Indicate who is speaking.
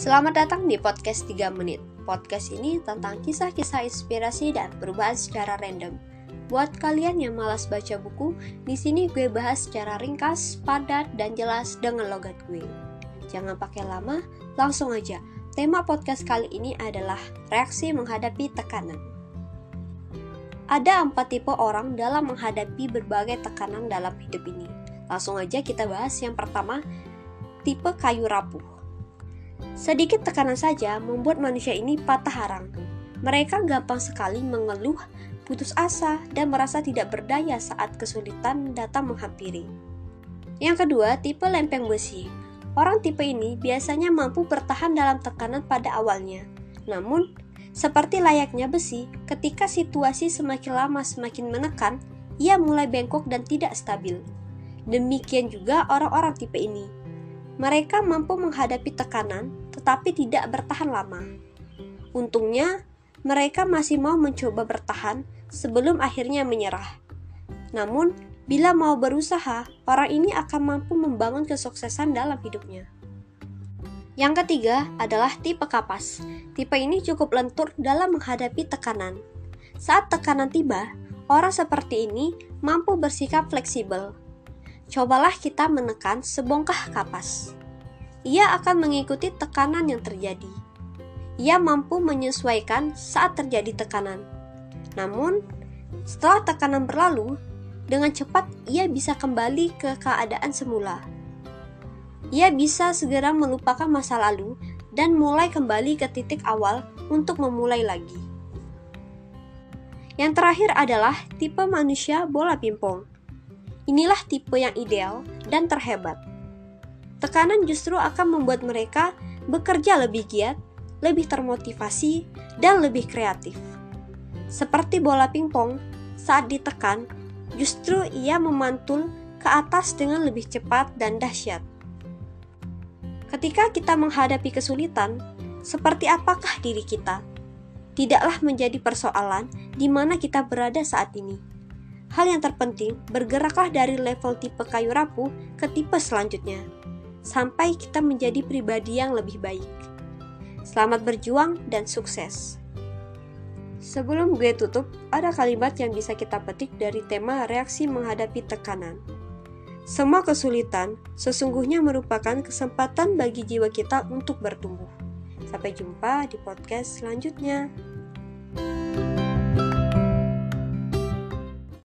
Speaker 1: Selamat datang di podcast 3 menit. Podcast ini tentang kisah-kisah inspirasi dan perubahan secara random. Buat kalian yang malas baca buku, di sini gue bahas secara ringkas, padat, dan jelas dengan logat gue. Jangan pakai lama, langsung aja. Tema podcast kali ini adalah reaksi menghadapi tekanan. Ada empat tipe orang dalam menghadapi berbagai tekanan dalam hidup ini. Langsung aja kita bahas yang pertama, tipe kayu rapuh. Sedikit tekanan saja membuat manusia ini patah arang. Mereka gampang sekali mengeluh, putus asa, dan merasa tidak berdaya saat kesulitan datang menghampiri. Yang kedua, tipe lempeng besi. Orang tipe ini biasanya mampu bertahan dalam tekanan pada awalnya. Namun, seperti layaknya besi, ketika situasi semakin lama semakin menekan, ia mulai bengkok dan tidak stabil. Demikian juga orang-orang tipe ini mereka mampu menghadapi tekanan, tetapi tidak bertahan lama. Untungnya, mereka masih mau mencoba bertahan sebelum akhirnya menyerah. Namun, bila mau berusaha, orang ini akan mampu membangun kesuksesan dalam hidupnya. Yang ketiga adalah tipe kapas. Tipe ini cukup lentur dalam menghadapi tekanan. Saat tekanan tiba, orang seperti ini mampu bersikap fleksibel, cobalah kita menekan sebongkah kapas. Ia akan mengikuti tekanan yang terjadi. Ia mampu menyesuaikan saat terjadi tekanan. Namun, setelah tekanan berlalu, dengan cepat ia bisa kembali ke keadaan semula. Ia bisa segera melupakan masa lalu dan mulai kembali ke titik awal untuk memulai lagi. Yang terakhir adalah tipe manusia bola pingpong. Inilah tipe yang ideal dan terhebat. Tekanan justru akan membuat mereka bekerja lebih giat, lebih termotivasi, dan lebih kreatif. Seperti bola pingpong, saat ditekan, justru ia memantul ke atas dengan lebih cepat dan dahsyat. Ketika kita menghadapi kesulitan, seperti apakah diri kita? Tidaklah menjadi persoalan di mana kita berada saat ini Hal yang terpenting, bergeraklah dari level tipe kayu rapuh ke tipe selanjutnya, sampai kita menjadi pribadi yang lebih baik. Selamat berjuang dan sukses. Sebelum gue tutup, ada kalimat yang bisa kita petik dari tema reaksi menghadapi tekanan. Semua kesulitan sesungguhnya merupakan kesempatan bagi jiwa kita untuk bertumbuh. Sampai jumpa di podcast selanjutnya.